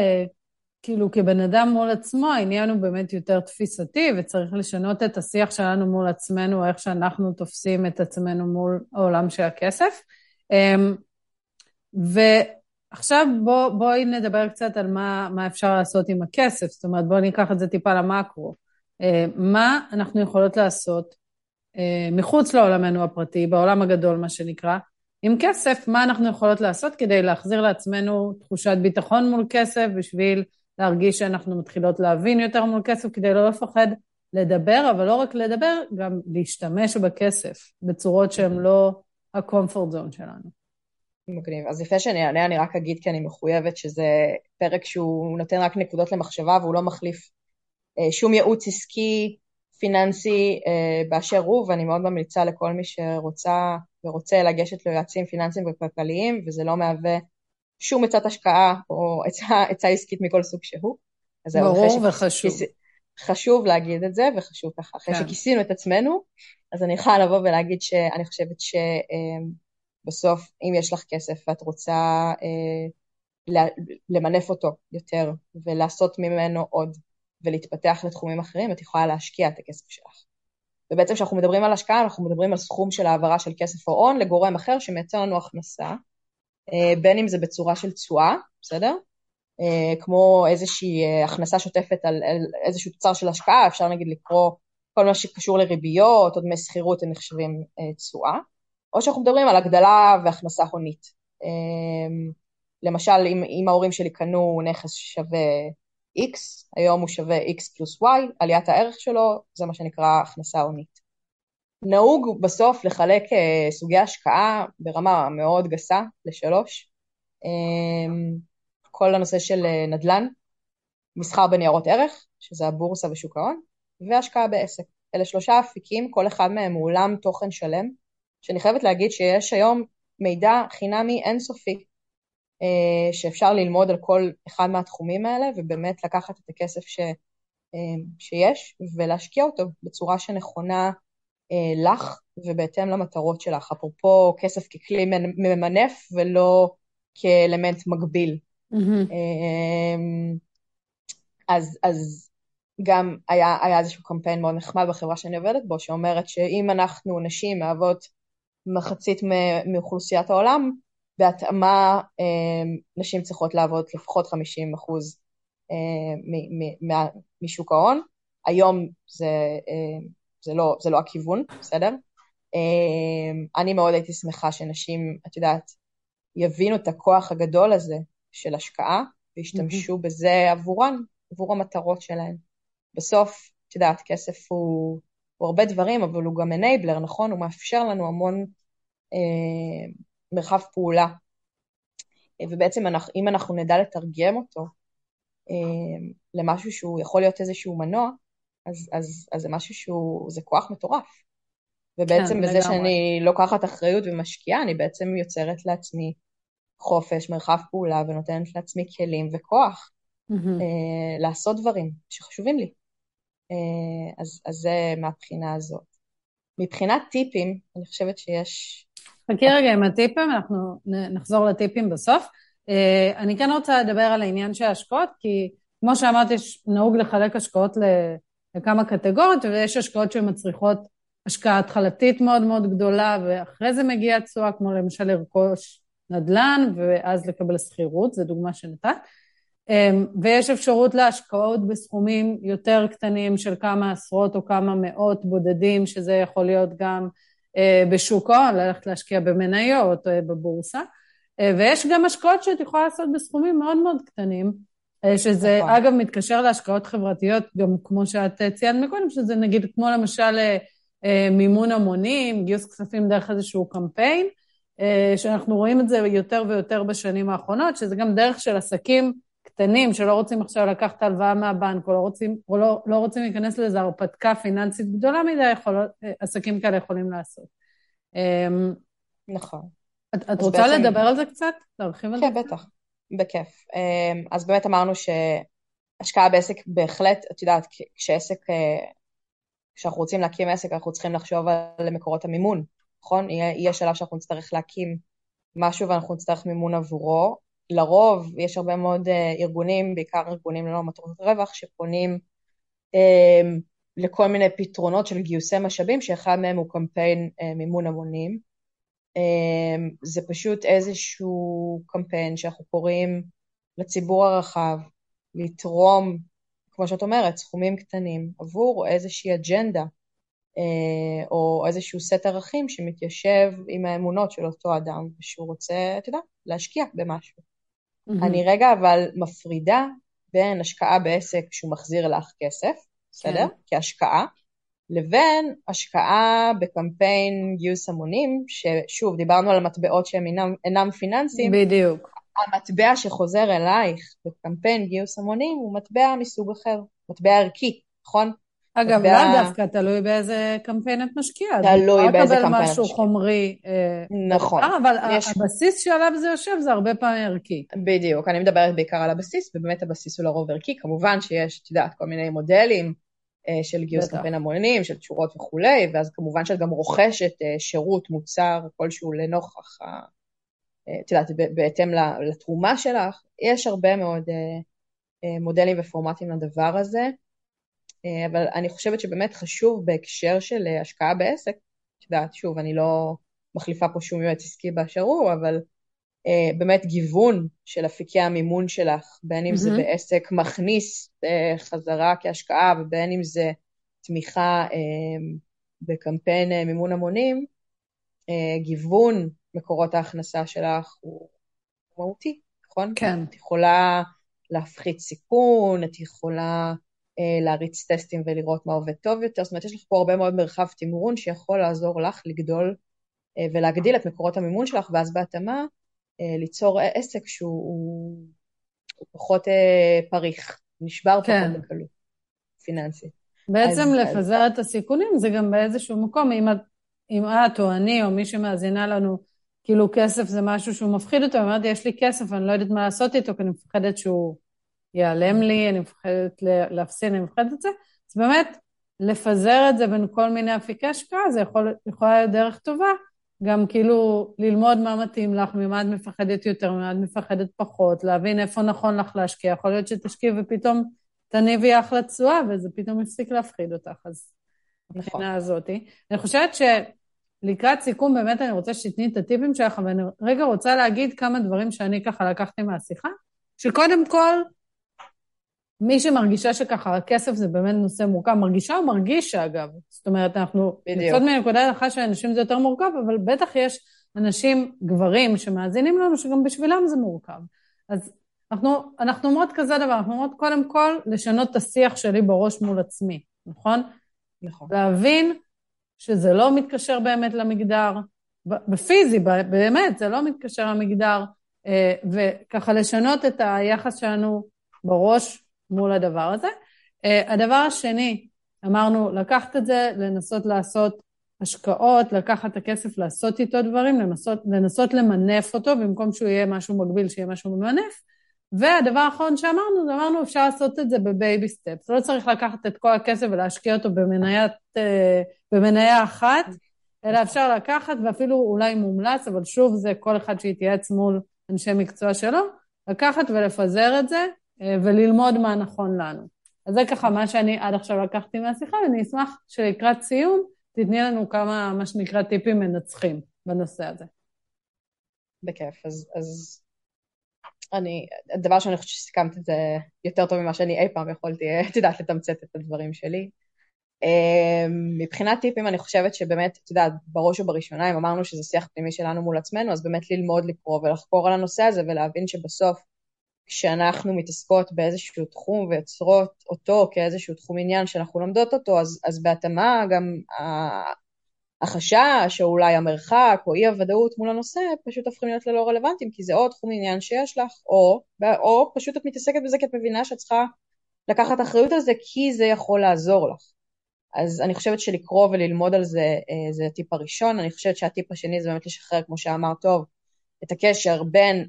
כאילו כבן אדם מול עצמו, העניין הוא באמת יותר תפיסתי, וצריך לשנות את השיח שלנו מול עצמנו, איך שאנחנו תופסים את עצמנו מול העולם של הכסף. אמ, ועכשיו בוא, בואי נדבר קצת על מה, מה אפשר לעשות עם הכסף, זאת אומרת בואי ניקח את זה טיפה למקרו. אה, מה אנחנו יכולות לעשות אה, מחוץ לעולמנו הפרטי, בעולם הגדול מה שנקרא, עם כסף, מה אנחנו יכולות לעשות כדי להחזיר לעצמנו תחושת ביטחון מול כסף, בשביל להרגיש שאנחנו מתחילות להבין יותר מול כסף, כדי לא לפחד לדבר, אבל לא רק לדבר, גם להשתמש בכסף בצורות שהן לא ה-comfort zone שלנו. מגניב. אז לפני שאני אענה, אני רק אגיד כי אני מחויבת שזה פרק שהוא נותן רק נקודות למחשבה והוא לא מחליף אה, שום ייעוץ עסקי, פיננסי אה, באשר הוא, ואני מאוד ממליצה לכל מי שרוצה ורוצה לגשת ליועצים פיננסיים וכלכליים, וזה לא מהווה שום עצת השקעה או עצה, עצה עסקית מכל סוג שהוא. ברור וחשוב. חשוב להגיד את זה, וחשוב ככה, אחרי כן. שכיסינו את עצמנו, אז אני יכולה לבוא ולהגיד שאני חושבת שבסוף, אה, אם יש לך כסף ואת רוצה אה, למנף אותו יותר ולעשות ממנו עוד ולהתפתח לתחומים אחרים, את יכולה להשקיע את הכסף שלך. ובעצם כשאנחנו מדברים על השקעה, אנחנו מדברים על סכום של העברה של כסף או הון לגורם אחר שמייצר לנו הכנסה, אה, בין אם זה בצורה של תשואה, בסדר? אה, כמו איזושהי אה, הכנסה שוטפת על איזשהו תוצר של השקעה, אפשר נגיד לקרוא כל מה שקשור לריביות או דמי שכירות הם נחשבים תשואה, או שאנחנו מדברים על הגדלה והכנסה הונית. למשל, אם, אם ההורים שלי קנו נכס שווה X, היום הוא שווה X פלוס Y, עליית הערך שלו, זה מה שנקרא הכנסה הונית. נהוג בסוף לחלק uh, סוגי השקעה ברמה מאוד גסה לשלוש. Um, כל הנושא של uh, נדל"ן, מסחר בניירות ערך, שזה הבורסה ושוק ההון, והשקעה בעסק. אלה שלושה אפיקים, כל אחד מהם הוא עולם תוכן שלם, שאני חייבת להגיד שיש היום מידע חינמי אינסופי אה, שאפשר ללמוד על כל אחד מהתחומים האלה ובאמת לקחת את הכסף ש, אה, שיש ולהשקיע אותו בצורה שנכונה אה, לך ובהתאם למטרות שלך. אפרופו כסף ככלי ממנף ולא כאלמנט מגביל. Mm-hmm. אז, אז גם היה, היה איזשהו קמפיין מאוד נחמד בחברה שאני עובדת בו, שאומרת שאם אנחנו נשים מהוות מחצית מאוכלוסיית העולם, בהתאמה אה, נשים צריכות לעבוד לפחות 50 אחוז אה, משוק ההון. היום זה, אה, זה, לא, זה לא הכיוון, בסדר? אני מאוד הייתי שמחה שנשים, את יודעת, יבינו את הכוח הגדול הזה של השקעה וישתמשו mm-hmm. בזה עבורן, עבור המטרות שלהן. בסוף, את יודעת, כסף הוא, הוא הרבה דברים, אבל הוא גם אנייבלר, נכון? הוא מאפשר לנו המון אה, מרחב פעולה. ובעצם אנחנו, אם אנחנו נדע לתרגם אותו אה, למשהו שהוא יכול להיות איזשהו מנוע, אז, אז, אז זה משהו שהוא, זה כוח מטורף. ובעצם כן, בזה לגמרי. שאני לוקחת אחריות ומשקיעה, אני בעצם יוצרת לעצמי חופש, מרחב פעולה, ונותנת לעצמי כלים וכוח mm-hmm. אה, לעשות דברים שחשובים לי. אה, אז, זה מהבחינה הזאת. מבחינת טיפים, אני חושבת שיש חכי רגע עם הטיפים, אנחנו נחזור לטיפים בסוף. אה, אני כן רוצה לדבר על העניין של ההשקעות, כי כמו שאמרתי, נהוג לחלק השקעות לכמה קטגוריות, ויש השקעות שמצריכות השקעה התחלתית מאוד מאוד גדולה, ואחרי זה מגיעה תשואה, כמו למשל לרכוש נדל"ן, ואז לקבל שכירות, זו דוגמה שנתת. אה, ויש אפשרות להשקעות בסכומים יותר קטנים של כמה עשרות או כמה מאות בודדים, שזה יכול להיות גם אה, בשוק ההון, ללכת להשקיע במניות או בבורסה, אה, ויש גם השקעות שאת יכולה לעשות בסכומים מאוד מאוד קטנים, אה, שזה נכון. אגב מתקשר להשקעות חברתיות, גם כמו שאת ציינת מקודם, שזה נגיד כמו למשל מימון המונים, גיוס כספים דרך איזשהו קמפיין, שאנחנו רואים את זה יותר ויותר בשנים האחרונות, שזה גם דרך של עסקים קטנים שלא רוצים עכשיו לקחת הלוואה מהבנק, או לא רוצים, או לא, לא רוצים להיכנס לאיזו הרפתקה פיננסית גדולה מדי, יכול, עסקים כאלה יכולים לעשות. אמ, נכון. את, את רוצה בעצם... לדבר על זה קצת? להרחיב על כן, זה? כן, בטח, בכיף. אמ, אז באמת אמרנו שהשקעה בעסק בהחלט, את יודעת, כשעסק, אה, כשאנחנו רוצים להקים עסק, אנחנו צריכים לחשוב על מקורות המימון, נכון? יהיה, יהיה שלב שאנחנו נצטרך להקים משהו ואנחנו נצטרך מימון עבורו, לרוב יש הרבה מאוד ארגונים, בעיקר ארגונים ללא מטרות רווח, שפונים לכל מיני פתרונות של גיוסי משאבים, שאחד מהם הוא קמפיין מימון המונים. זה פשוט איזשהו קמפיין שאנחנו קוראים לציבור הרחב לתרום, כמו שאת אומרת, סכומים קטנים עבור איזושהי אג'נדה אה, או איזשהו סט ערכים שמתיישב עם האמונות של אותו אדם ושהוא רוצה, אתה יודע, להשקיע במשהו. Mm-hmm. אני רגע אבל מפרידה בין השקעה בעסק שהוא מחזיר לך כסף, בסדר? כן. כהשקעה, לבין השקעה בקמפיין גיוס המונים, ששוב, דיברנו על מטבעות שהם אינם, אינם פיננסיים. בדיוק. המטבע שחוזר אלייך בקמפיין גיוס המונים הוא מטבע מסוג אחר, מטבע ערכי, נכון? אגב, לאו מטבע... דווקא, תלוי באיזה קמפיין את משקיעה. תלוי באיזה קמפיין את משקיעה. משהו חומרי. אה, נכון. אה, אבל יש... הבסיס שעליו זה יושב זה הרבה פעמים ערכי. בדיוק, אני מדברת בעיקר על הבסיס, ובאמת הבסיס הוא לרוב ערכי. כמובן שיש, את יודעת, כל מיני מודלים אה, של גיוס בטח. קמפיין המונים, של תשורות וכולי, ואז כמובן שאת גם רוכשת שירות, מוצר כלשהו לנוכח את יודעת, בהתאם לתרומה שלך, יש הרבה מאוד מודלים ופורמטים לדבר הזה, אבל אני חושבת שבאמת חשוב בהקשר של השקעה בעסק, את יודעת, שוב, אני לא מחליפה פה שום יועץ עסקי באשר הוא, אבל באמת גיוון של אפיקי המימון שלך, בין אם mm-hmm. זה בעסק מכניס חזרה כהשקעה ובין אם זה תמיכה בקמפיין מימון המונים, גיוון מקורות ההכנסה שלך הוא מהותי, נכון? כן. את יכולה להפחית סיכון, את יכולה אה, להריץ טסטים ולראות מה עובד טוב יותר, זאת אומרת, יש לך פה הרבה מאוד מרחב תמרון שיכול לעזור לך לגדול אה, ולהגדיל את מקורות המימון שלך, ואז בהתאמה אה, ליצור עסק שהוא הוא, הוא פחות אה, פריך, נשבר כן. פחות בקלות, פיננסית. בעצם אז, לפזר אז... את הסיכונים זה גם באיזשהו מקום, אם את, אם את או אני או מי שמאזינה לנו כאילו כסף זה משהו שהוא מפחיד אותו, אמרתי, יש לי כסף, אני לא יודעת מה לעשות איתו, כי אני מפחדת שהוא ייעלם לי, אני מפחדת להפסיד, אני מפחדת את זה. אז באמת, לפזר את זה בין כל מיני אפיקי השקעה, זה יכול, יכולה להיות דרך טובה, גם כאילו ללמוד מה מתאים לך, ממה את מפחדת יותר, ממה את מפחדת פחות, להבין איפה נכון לך להשקיע. יכול להיות שתשקיעי ופתאום תניבי אחלה תשואה, וזה פתאום יפסיק להפחיד אותך, אז נכון. מבחינה הזאתי. אני חושבת ש... לקראת סיכום, באמת אני רוצה שתתני את הטיפים שלך, אבל אני רגע רוצה להגיד כמה דברים שאני ככה לקחתי מהשיחה, שקודם כל, מי שמרגישה שככה הכסף זה באמת נושא מורכב, מרגישה או מרגישה אגב, זאת אומרת, אנחנו יוצאות מנקודת הנחה שאנשים זה יותר מורכב, אבל בטח יש אנשים, גברים, שמאזינים לנו, שגם בשבילם זה מורכב. אז אנחנו, אנחנו אומרות כזה דבר, אנחנו אומרות קודם כל לשנות את השיח שלי בראש מול עצמי, נכון? נכון. להבין שזה לא מתקשר באמת למגדר, בפיזי, באמת, זה לא מתקשר למגדר, אה, וככה לשנות את היחס שלנו בראש מול הדבר הזה. אה, הדבר השני, אמרנו, לקחת את זה, לנסות לעשות השקעות, לקחת את הכסף, לעשות איתו דברים, לנסות, לנסות למנף אותו, במקום שהוא יהיה משהו מגביל, שיהיה משהו ממנף. והדבר האחרון שאמרנו, זה אמרנו, אפשר לעשות את זה בבייבי סטפס. לא צריך לקחת את כל הכסף ולהשקיע אותו במניית, אה, במניה אחת, אלא אפשר לקחת, ואפילו אולי מומלץ, אבל שוב, זה כל אחד שיתייעץ מול אנשי מקצוע שלו, לקחת ולפזר את זה וללמוד מה נכון לנו. אז זה ככה מה שאני עד עכשיו לקחתי מהשיחה, ואני אשמח שלקראת סיום תתני לנו כמה, מה שנקרא, טיפים מנצחים בנושא הזה. בכיף. אז, אז אני, הדבר שאני חושבת שסיכמת את זה יותר טוב ממה שאני אי פעם יכולתי, את יודעת, לתמצת את הדברים שלי. אמ, מבחינת טיפים אני חושבת שבאמת, את יודעת, בראש ובראשונה, אם אמרנו שזה שיח פנימי שלנו מול עצמנו, אז באמת ללמוד לקרוא ולחקור על הנושא הזה ולהבין שבסוף כשאנחנו מתעסקות באיזשהו תחום ויוצרות אותו כאיזשהו תחום עניין שאנחנו לומדות אותו, אז, אז בהתאמה גם החשש, או אולי המרחק, או אי הוודאות מול הנושא, פשוט הופכים להיות ללא רלוונטיים, כי זה או תחום עניין שיש לך, או, או פשוט את מתעסקת בזה כי את מבינה שאת צריכה לקחת אחריות על זה, כי זה יכול לעזור לך. אז אני חושבת שלקרוא וללמוד על זה, אה, זה הטיפ הראשון. אני חושבת שהטיפ השני זה באמת לשחרר, כמו שאמרת טוב, את הקשר בין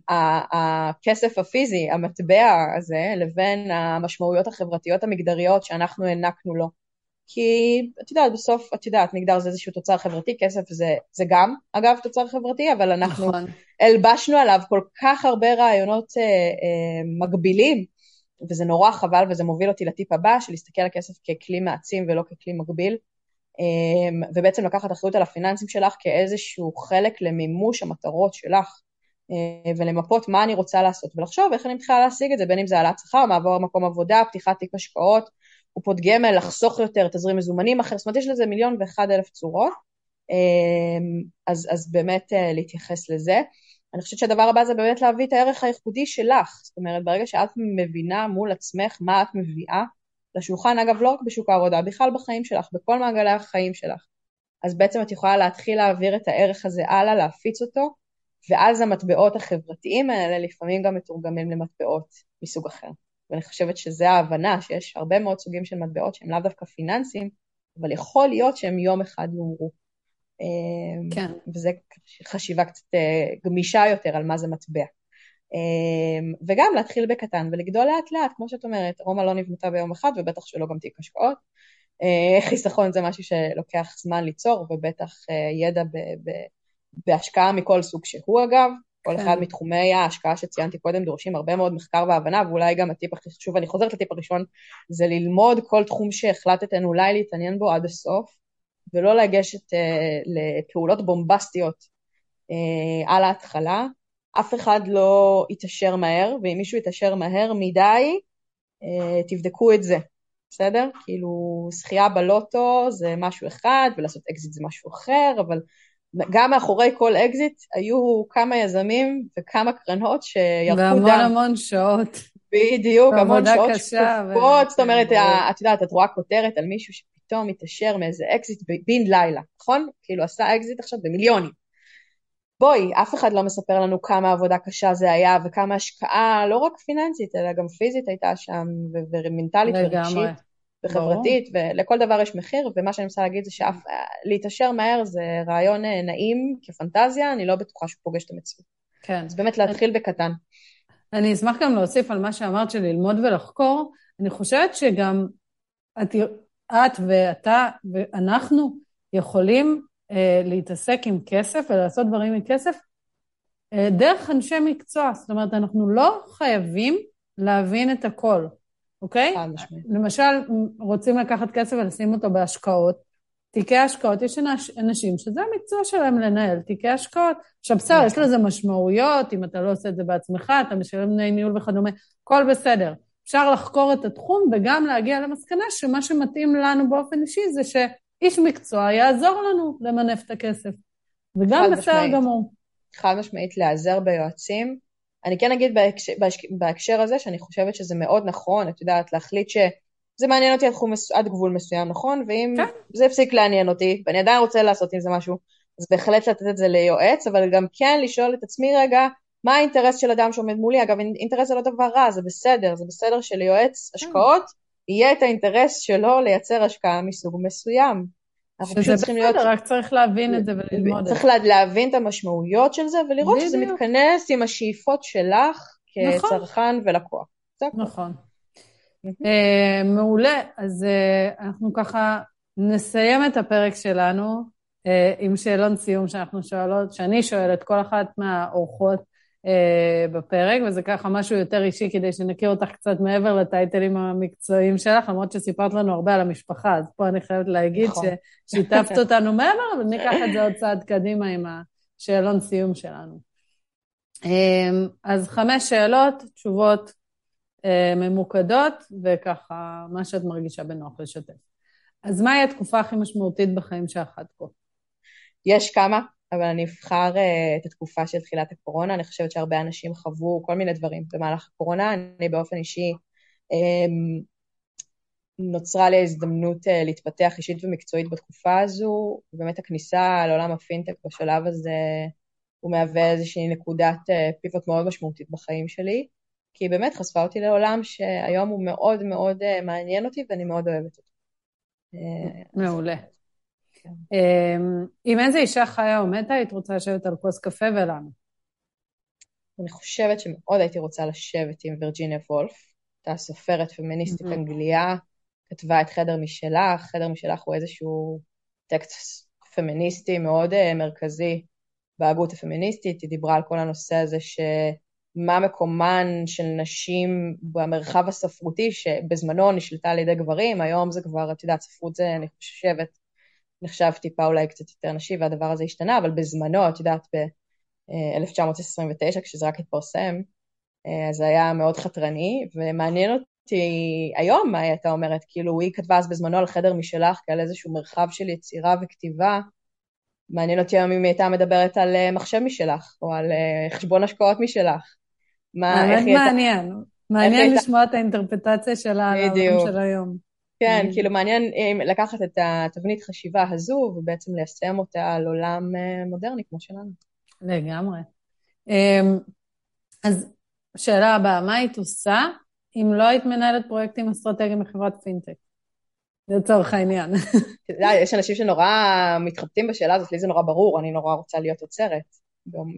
הכסף הפיזי, המטבע הזה, לבין המשמעויות החברתיות המגדריות שאנחנו הענקנו לו. כי את יודעת, בסוף, את יודעת, מגדר זה איזשהו תוצר חברתי, כסף זה, זה גם, אגב, תוצר חברתי, אבל אנחנו נכון. הלבשנו עליו כל כך הרבה רעיונות אה, אה, מגבילים, וזה נורא חבל, וזה מוביל אותי לטיפ הבא, של להסתכל על כסף ככלי מעצים ולא ככלי מגביל, ובעצם לקחת אחריות על הפיננסים שלך כאיזשהו חלק למימוש המטרות שלך. אה, ולמפות מה אני רוצה לעשות, ולחשוב איך אני מתחילה להשיג את זה, בין אם זה העלאת שכר, מעבר מקום עבודה, פתיחת תיק השקעות, קופות גמל, לחסוך יותר, תזרים מזומנים אחר, זאת אומרת יש לזה מיליון ואחד אלף צורות, אה, אז, אז באמת אה, להתייחס לזה. אני חושבת שהדבר הבא זה באמת להביא את הערך הייחודי שלך, זאת אומרת ברגע שאת מבינה מול עצמך מה את מביאה לשולחן, אגב לא רק בשוק העבודה, בכלל בחיים שלך, בכל מעגלי החיים שלך, אז בעצם את יכולה להתחיל להעביר את הערך הזה הלאה, להפיץ אותו, ואז המטבעות החברתיים האלה לפעמים גם מתורגמים למטבעות מסוג אחר. ואני חושבת שזו ההבנה שיש הרבה מאוד סוגים של מטבעות שהם לאו דווקא פיננסיים, אבל יכול להיות שהם יום אחד יאמרו. אמ, כן. וזו חשיבה קצת אה, גמישה יותר על מה זה מטבע. אמ, וגם להתחיל בקטן ולגדול לאט לאט, כמו שאת אומרת, רומא לא נבנתה ביום אחד ובטח שלא גם תיק השקעות. אה, (laughs) חיסכון זה משהו שלוקח זמן ליצור ובטח אה, ידע ב- ב- בהשקעה מכל סוג שהוא אגב, כל כן. אחד מתחומי ההשקעה שציינתי קודם דורשים הרבה מאוד מחקר והבנה, ואולי גם הטיפ הכי חשוב, אני חוזרת לטיפ הראשון, זה ללמוד כל תחום שהחלטתן אולי להתעניין בו עד הסוף, ולא לגשת אה, לפעולות בומבסטיות אה, על ההתחלה. אף אחד לא יתעשר מהר, ואם מישהו יתעשר מהר מדי, אה, תבדקו את זה, בסדר? כאילו, זכייה בלוטו זה משהו אחד, ולעשות אקזיט זה משהו אחר, אבל גם מאחורי כל אקזיט היו כמה יזמים וכמה קרנות שירקו דם. והמון המון שעות. בדיוק, המון שעות שקופות, זאת אומרת, את יודעת, את רואה כותרת על מישהו שפתאום מתעשר מאיזה אקזיט בן לילה, נכון? כאילו עשה אקזיט עכשיו במיליונים. בואי, אף אחד לא מספר לנו כמה עבודה קשה זה היה וכמה השקעה, לא רק פיננסית, אלא גם פיזית הייתה שם, ומנטלית ורגשית. וחברתית, ולכל דבר יש מחיר, ומה שאני מנסה להגיד זה שלהתעשר מהר זה רעיון אה, נעים כפנטזיה, אני לא בטוחה שהוא פוגש את המציאות. כן. אז באמת להתחיל בקטן. אני אשמח גם להוסיף על מה שאמרת של ללמוד ולחקור, אני חושבת שגם את, את ואתה ואנחנו יכולים להתעסק עם כסף ולעשות דברים עם כסף אה, דרך אנשי מקצוע, זאת אומרת, אנחנו לא חייבים להבין את הכל. אוקיי? למשל, רוצים לקחת כסף ולשים אותו בהשקעות. תיקי השקעות, יש אנשים שזה המקצוע שלהם לנהל, תיקי השקעות. עכשיו בסדר, יש נכון. לזה משמעויות, אם אתה לא עושה את זה בעצמך, אתה משלם בני ניהול וכדומה, הכל בסדר. אפשר לחקור את התחום וגם להגיע למסקנה שמה שמתאים לנו באופן אישי זה שאיש מקצוע יעזור לנו למנף את הכסף. וגם בסדר גמור. חד משמעית להיעזר ביועצים. אני כן אגיד בהקשר, בהקשר הזה שאני חושבת שזה מאוד נכון, את יודעת, להחליט שזה מעניין אותי עד, מס... עד גבול מסוים, נכון? ואם כן. זה הפסיק לעניין אותי, ואני עדיין רוצה לעשות עם זה משהו, אז בהחלט לתת את זה ליועץ, אבל גם כן לשאול את עצמי רגע, מה האינטרס של אדם שעומד מולי? אגב, אינטרס זה לא דבר רע, זה בסדר, זה בסדר שליועץ כן. השקעות יהיה את האינטרס שלו לייצר השקעה מסוג מסוים. שזה בסדר, להיות... רק צריך להבין את זה וללמוד את זה. צריך להבין את המשמעויות של זה ולראות. שזה מתכנס עם השאיפות שלך כצרכן נכון. ולקוח. נכון. uh, מעולה, אז uh, אנחנו ככה נסיים את הפרק שלנו uh, עם שאלון סיום שאנחנו שואלות, שאני שואלת כל אחת מהאורחות בפרק, וזה ככה משהו יותר אישי כדי שנכיר אותך קצת מעבר לטייטלים המקצועיים שלך, למרות שסיפרת לנו הרבה על המשפחה, אז פה אני חייבת להגיד נכון. ששיתפת אותנו מעבר, אבל ניקח את זה עוד צעד קדימה עם השאלון סיום שלנו. אה, אז חמש שאלות, תשובות אה, ממוקדות, וככה, מה שאת מרגישה בנוח לשתף. אז מהי התקופה הכי משמעותית בחיים עד כה? יש כמה. אבל אני אבחר uh, את התקופה של תחילת הקורונה, אני חושבת שהרבה אנשים חוו כל מיני דברים במהלך הקורונה, אני באופן אישי, um, נוצרה לי הזדמנות uh, להתפתח אישית ומקצועית בתקופה הזו, ובאמת הכניסה לעולם הפינטק בשלב הזה הוא מהווה איזושהי נקודת uh, פיבוט מאוד משמעותית בחיים שלי, כי היא באמת חשפה אותי לעולם שהיום הוא מאוד מאוד מעניין אותי ואני מאוד אוהבת אותו. מעולה. אמ, עם איזה אישה חיה או מתה היית רוצה לשבת על כוס קפה ולמה? אני חושבת שמאוד הייתי רוצה לשבת עם וירג'יניה וולף, אותה סופרת פמיניסטית mm-hmm. אנגליה, כתבה את חדר משלך, חדר משלך הוא איזשהו טקסט פמיניסטי מאוד uh, מרכזי בהגות הפמיניסטית, היא דיברה על כל הנושא הזה שמה מקומן של נשים במרחב הספרותי שבזמנו נשלטה על ידי גברים, היום זה כבר, את יודעת, ספרות זה, אני חושבת, נחשב טיפה אולי קצת יותר נשי והדבר הזה השתנה, אבל בזמנו, את יודעת, ב-1929, כשזה רק התפרסם, אה, זה היה מאוד חתרני, ומעניין אותי היום מה היא הייתה אומרת, כאילו היא כתבה אז בזמנו על חדר משלך כעל איזשהו מרחב של יצירה וכתיבה, מעניין אותי היום אם היא הייתה מדברת על אה, מחשב משלך, או על אה, חשבון השקעות משלך. מה, באמת מעניין, הייתה... מעניין לשמוע את האינטרפטציה שלה על העולם של היום. כן, mm. כאילו מעניין לקחת את התבנית חשיבה הזו ובעצם ליישם אותה על עולם מודרני כמו שלנו. לגמרי. אמ, אז שאלה הבאה, מה היית עושה אם לא היית מנהלת פרויקטים אסטרטגיים בחברת פינטק? לצורך העניין. (laughs) אתה יודע, יש אנשים שנורא מתחבטים בשאלה הזאת, לי זה נורא ברור, אני נורא רוצה להיות אוצרת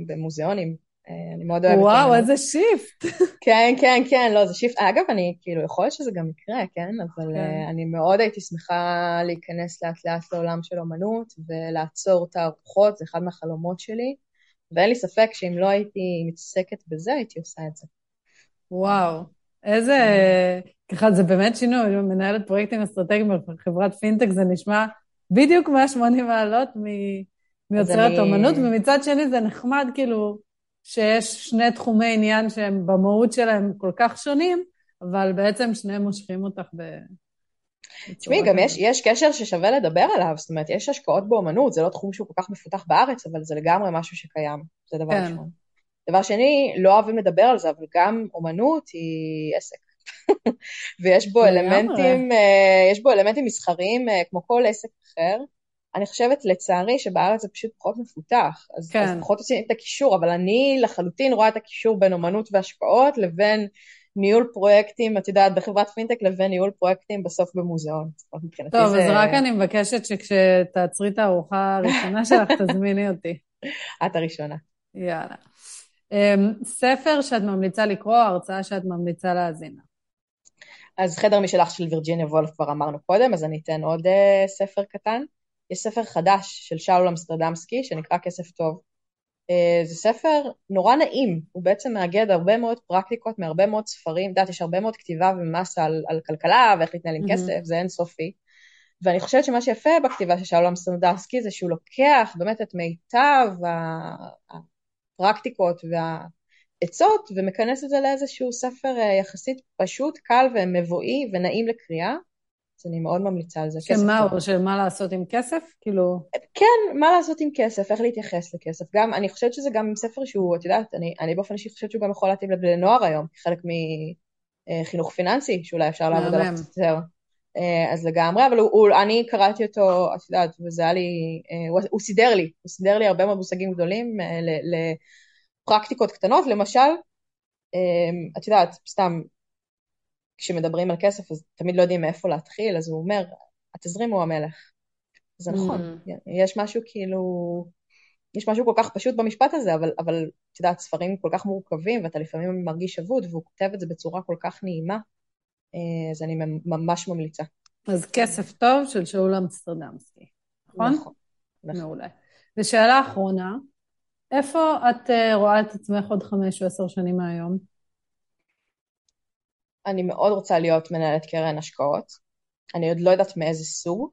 במוזיאונים. אה, אני מאוד אוהבת... וואו, איזה shift. (laughs) כן, כן, כן, לא, זה shift. אגב, אני, כאילו, יכול להיות שזה גם יקרה, כן? אבל כן. Uh, אני מאוד הייתי שמחה להיכנס לאט לאט לעולם של אומנות ולאצור תערוכות, זה אחד מהחלומות שלי. ואין לי ספק שאם לא הייתי מתעסקת בזה, הייתי עושה את זה. וואו, איזה... ככה, זה באמת שינוי, מנהלת פרויקטים אסטרטגיים בחברת פינטק, זה נשמע בדיוק 180 מעלות מיוצרת אני... אומנות, ומצד שני זה נחמד כאילו שיש שני תחומי עניין שהם במהות שלהם כל כך שונים, אבל בעצם שניהם מושכים אותך ב... תשמעי, גם יש, יש קשר ששווה לדבר עליו, זאת אומרת, יש השקעות באומנות, זה לא תחום שהוא כל כך מפותח בארץ, אבל זה לגמרי משהו שקיים, זה דבר כן. ראשון. דבר שני, לא אוהבים לדבר על זה, אבל גם אומנות היא עסק. (laughs) ויש בו אלמנטים, uh, יש בו אלמנטים מסחריים uh, כמו כל עסק אחר. אני חושבת, לצערי, שבארץ זה פשוט פחות מפותח. אז, כן. אז פחות עושים את הקישור, אבל אני לחלוטין רואה את הקישור בין אומנות והשקעות לבין ניהול פרויקטים, את יודעת, בחברת פינטק לבין ניהול פרויקטים בסוף במוזיאון. טוב, זה... אז רק אני מבקשת שכשתעצרי את הארוחה הראשונה (laughs) שלך, תזמיני אותי. את הראשונה. יאללה. Um, ספר שאת ממליצה לקרוא, הרצאה שאת ממליצה להאזין אז חדר משלך של וירג'יניה וולף כבר אמרנו קודם, אז אני אתן עוד uh, ספר קטן. יש ספר חדש של שאול אמסטרדמסקי, שנקרא כסף טוב. אה, זה ספר נורא נעים, הוא בעצם מאגד הרבה מאוד פרקטיקות מהרבה מאוד ספרים, את יודעת, יש הרבה מאוד כתיבה ומסה על, על כלכלה ואיך להתנהל עם mm-hmm. כסף, זה אינסופי. ואני חושבת שמה שיפה בכתיבה של שאול אמסטרדמסקי זה שהוא לוקח באמת את מיטב הפרקטיקות והעצות ומכנס את זה לאיזשהו ספר אה, יחסית פשוט, קל ומבואי ונעים לקריאה. אז אני מאוד ממליצה על זה. שמה, או של מה לעשות עם כסף? כאילו... כן, מה לעשות עם כסף, איך להתייחס לכסף. גם, אני חושבת שזה גם ספר שהוא, את יודעת, אני, אני באופן אישי חושבת שהוא גם יכול להתאים לבני נוער היום, חלק מחינוך פיננסי, שאולי אפשר לעבוד עליו קצת יותר. אה, אז לגמרי, אבל הוא, הוא, אני קראתי אותו, את יודעת, וזה היה לי, אה, הוא, הוא סידר לי, הוא סידר לי הרבה מאוד מושגים גדולים אה, לפרקטיקות קטנות, למשל, את יודעת, סתם, כשמדברים על כסף אז תמיד לא יודעים מאיפה להתחיל, אז הוא אומר, התזרים הוא המלך. זה נכון, mm. יש משהו כאילו, יש משהו כל כך פשוט במשפט הזה, אבל, אבל את יודעת, ספרים כל כך מורכבים, ואתה לפעמים מרגיש אבוד, והוא כותב את זה בצורה כל כך נעימה, אה, אז אני ממש ממליצה. אז כסף טוב של שאול אמסטרדמסקי, נכון? נכון. נכון. מעולה. ושאלה אחרונה, איפה את אה, רואה את עצמך עוד חמש או עשר שנים מהיום? אני מאוד רוצה להיות מנהלת קרן השקעות. אני עוד לא יודעת מאיזה סוג,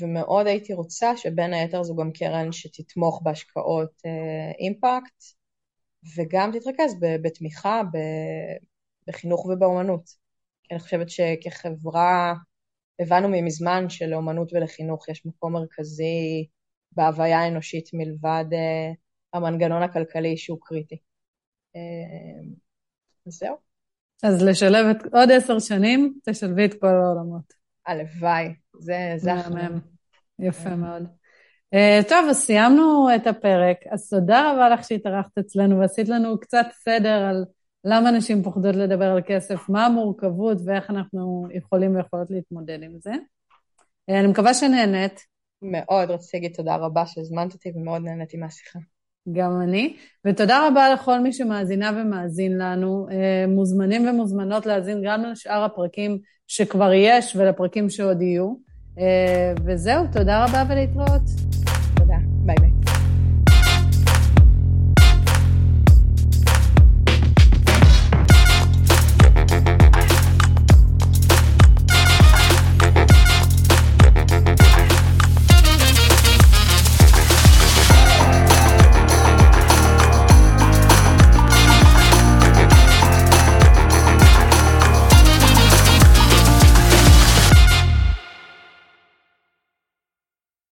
ומאוד הייתי רוצה שבין היתר זו גם קרן שתתמוך בהשקעות אה, אימפקט, וגם תתרכז בתמיכה בחינוך ובאומנות. אני חושבת שכחברה הבנו ממזמן שלאומנות ולחינוך יש מקום מרכזי בהוויה האנושית מלבד אה, המנגנון הכלכלי שהוא קריטי. אה, זהו. אז לשלב את עוד עשר שנים, תשלבי את כל העולמות. הלוואי, זה, זה החלום. יפה. מאוד. Uh, טוב, אז סיימנו את הפרק, אז תודה רבה לך שהתארחת אצלנו ועשית לנו קצת סדר על למה נשים פוחדות לדבר על כסף, מה המורכבות ואיך אנחנו יכולים ויכולות להתמודד עם זה. Uh, אני מקווה שנהנית. מאוד, רציתי להגיד תודה רבה שהזמנת אותי ומאוד נהניתי מהשיחה. גם אני. ותודה רבה לכל מי שמאזינה ומאזין לנו. מוזמנים ומוזמנות להאזין גם לשאר הפרקים שכבר יש ולפרקים שעוד יהיו. וזהו, תודה רבה ולהתראות. תודה, ביי ביי.